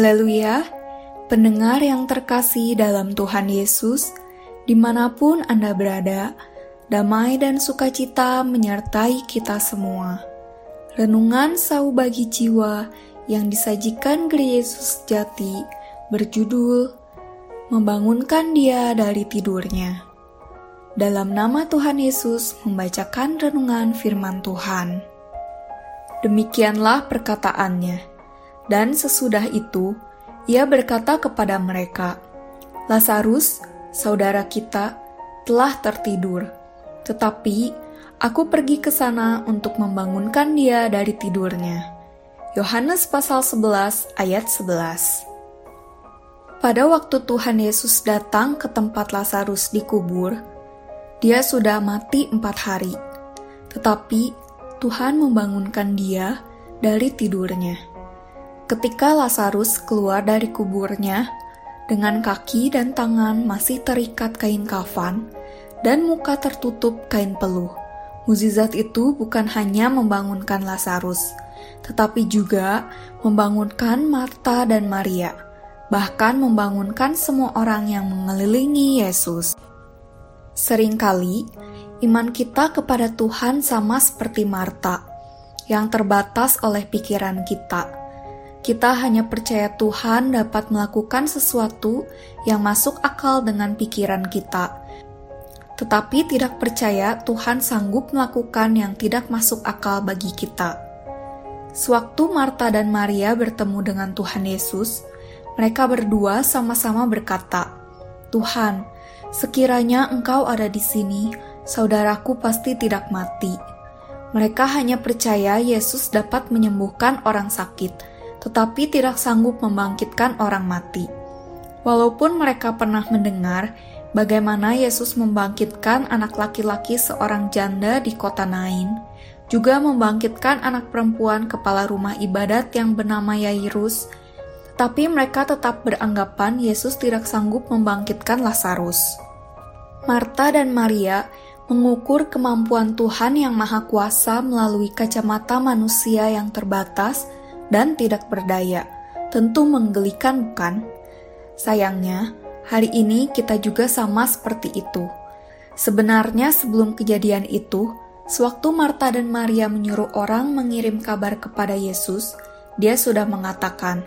Haleluya, pendengar yang terkasih dalam Tuhan Yesus, di mana pun Anda berada, damai dan sukacita menyertai kita semua. Renungan sau bagi jiwa yang disajikan Gereja Yesus Jati berjudul Membangunkan Dia dari Tidurnya. Dalam nama Tuhan Yesus membacakan renungan firman Tuhan. Demikianlah perkataannya. Dan sesudah itu, ia berkata kepada mereka, "Lazarus, saudara kita, telah tertidur, tetapi aku pergi ke sana untuk membangunkan dia dari tidurnya." Yohanes pasal 11 ayat 11. Pada waktu Tuhan Yesus datang ke tempat Lazarus dikubur, dia sudah mati empat hari, tetapi Tuhan membangunkan dia dari tidurnya. Ketika Lazarus keluar dari kuburnya, dengan kaki dan tangan masih terikat kain kafan, dan muka tertutup kain peluh. Muzizat itu bukan hanya membangunkan Lazarus, tetapi juga membangunkan Marta dan Maria, bahkan membangunkan semua orang yang mengelilingi Yesus. Seringkali, iman kita kepada Tuhan sama seperti Marta, yang terbatas oleh pikiran kita kita hanya percaya Tuhan dapat melakukan sesuatu yang masuk akal dengan pikiran kita, tetapi tidak percaya Tuhan sanggup melakukan yang tidak masuk akal bagi kita. Sewaktu Marta dan Maria bertemu dengan Tuhan Yesus, mereka berdua sama-sama berkata, "Tuhan, sekiranya Engkau ada di sini, saudaraku pasti tidak mati." Mereka hanya percaya Yesus dapat menyembuhkan orang sakit tetapi tidak sanggup membangkitkan orang mati. Walaupun mereka pernah mendengar bagaimana Yesus membangkitkan anak laki-laki seorang janda di kota Nain, juga membangkitkan anak perempuan kepala rumah ibadat yang bernama Yairus, tapi mereka tetap beranggapan Yesus tidak sanggup membangkitkan Lazarus. Marta dan Maria mengukur kemampuan Tuhan yang Maha Kuasa melalui kacamata manusia yang terbatas dan tidak berdaya. Tentu menggelikan, bukan? Sayangnya, hari ini kita juga sama seperti itu. Sebenarnya, sebelum kejadian itu, sewaktu Marta dan Maria menyuruh orang mengirim kabar kepada Yesus, dia sudah mengatakan,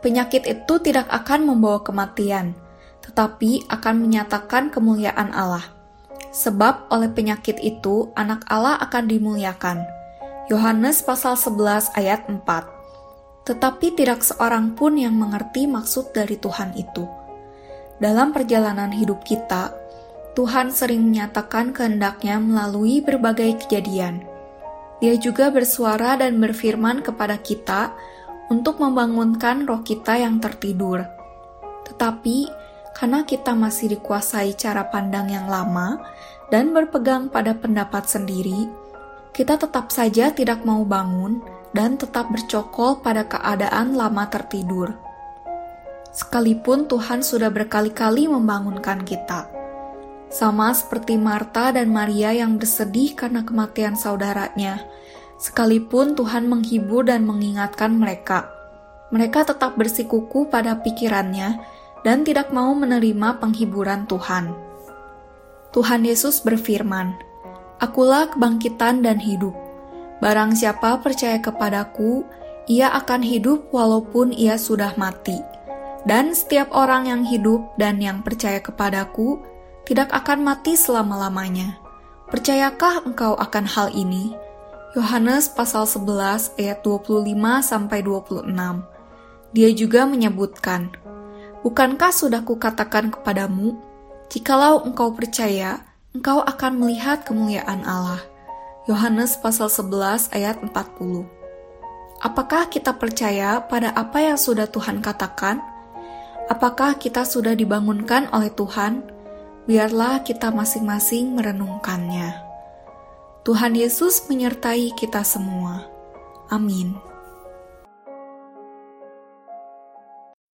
"Penyakit itu tidak akan membawa kematian, tetapi akan menyatakan kemuliaan Allah." Sebab oleh penyakit itu anak Allah akan dimuliakan. Yohanes pasal 11 ayat 4 tetapi tidak seorang pun yang mengerti maksud dari Tuhan itu. Dalam perjalanan hidup kita, Tuhan sering menyatakan kehendaknya melalui berbagai kejadian. Dia juga bersuara dan berfirman kepada kita untuk membangunkan roh kita yang tertidur. Tetapi, karena kita masih dikuasai cara pandang yang lama dan berpegang pada pendapat sendiri, kita tetap saja tidak mau bangun dan tetap bercokol pada keadaan lama tertidur. Sekalipun Tuhan sudah berkali-kali membangunkan kita, sama seperti Marta dan Maria yang bersedih karena kematian saudaranya, sekalipun Tuhan menghibur dan mengingatkan mereka, mereka tetap bersikuku pada pikirannya dan tidak mau menerima penghiburan Tuhan. Tuhan Yesus berfirman, "Akulah kebangkitan dan hidup. Barang siapa percaya kepadaku, ia akan hidup walaupun ia sudah mati. Dan setiap orang yang hidup dan yang percaya kepadaku tidak akan mati selama-lamanya. Percayakah engkau akan hal ini? Yohanes pasal 11 ayat 25 sampai 26. Dia juga menyebutkan, Bukankah sudah kukatakan kepadamu, jikalau engkau percaya, engkau akan melihat kemuliaan Allah. Yohanes pasal 11 ayat 40. Apakah kita percaya pada apa yang sudah Tuhan katakan? Apakah kita sudah dibangunkan oleh Tuhan? Biarlah kita masing-masing merenungkannya. Tuhan Yesus menyertai kita semua. Amin.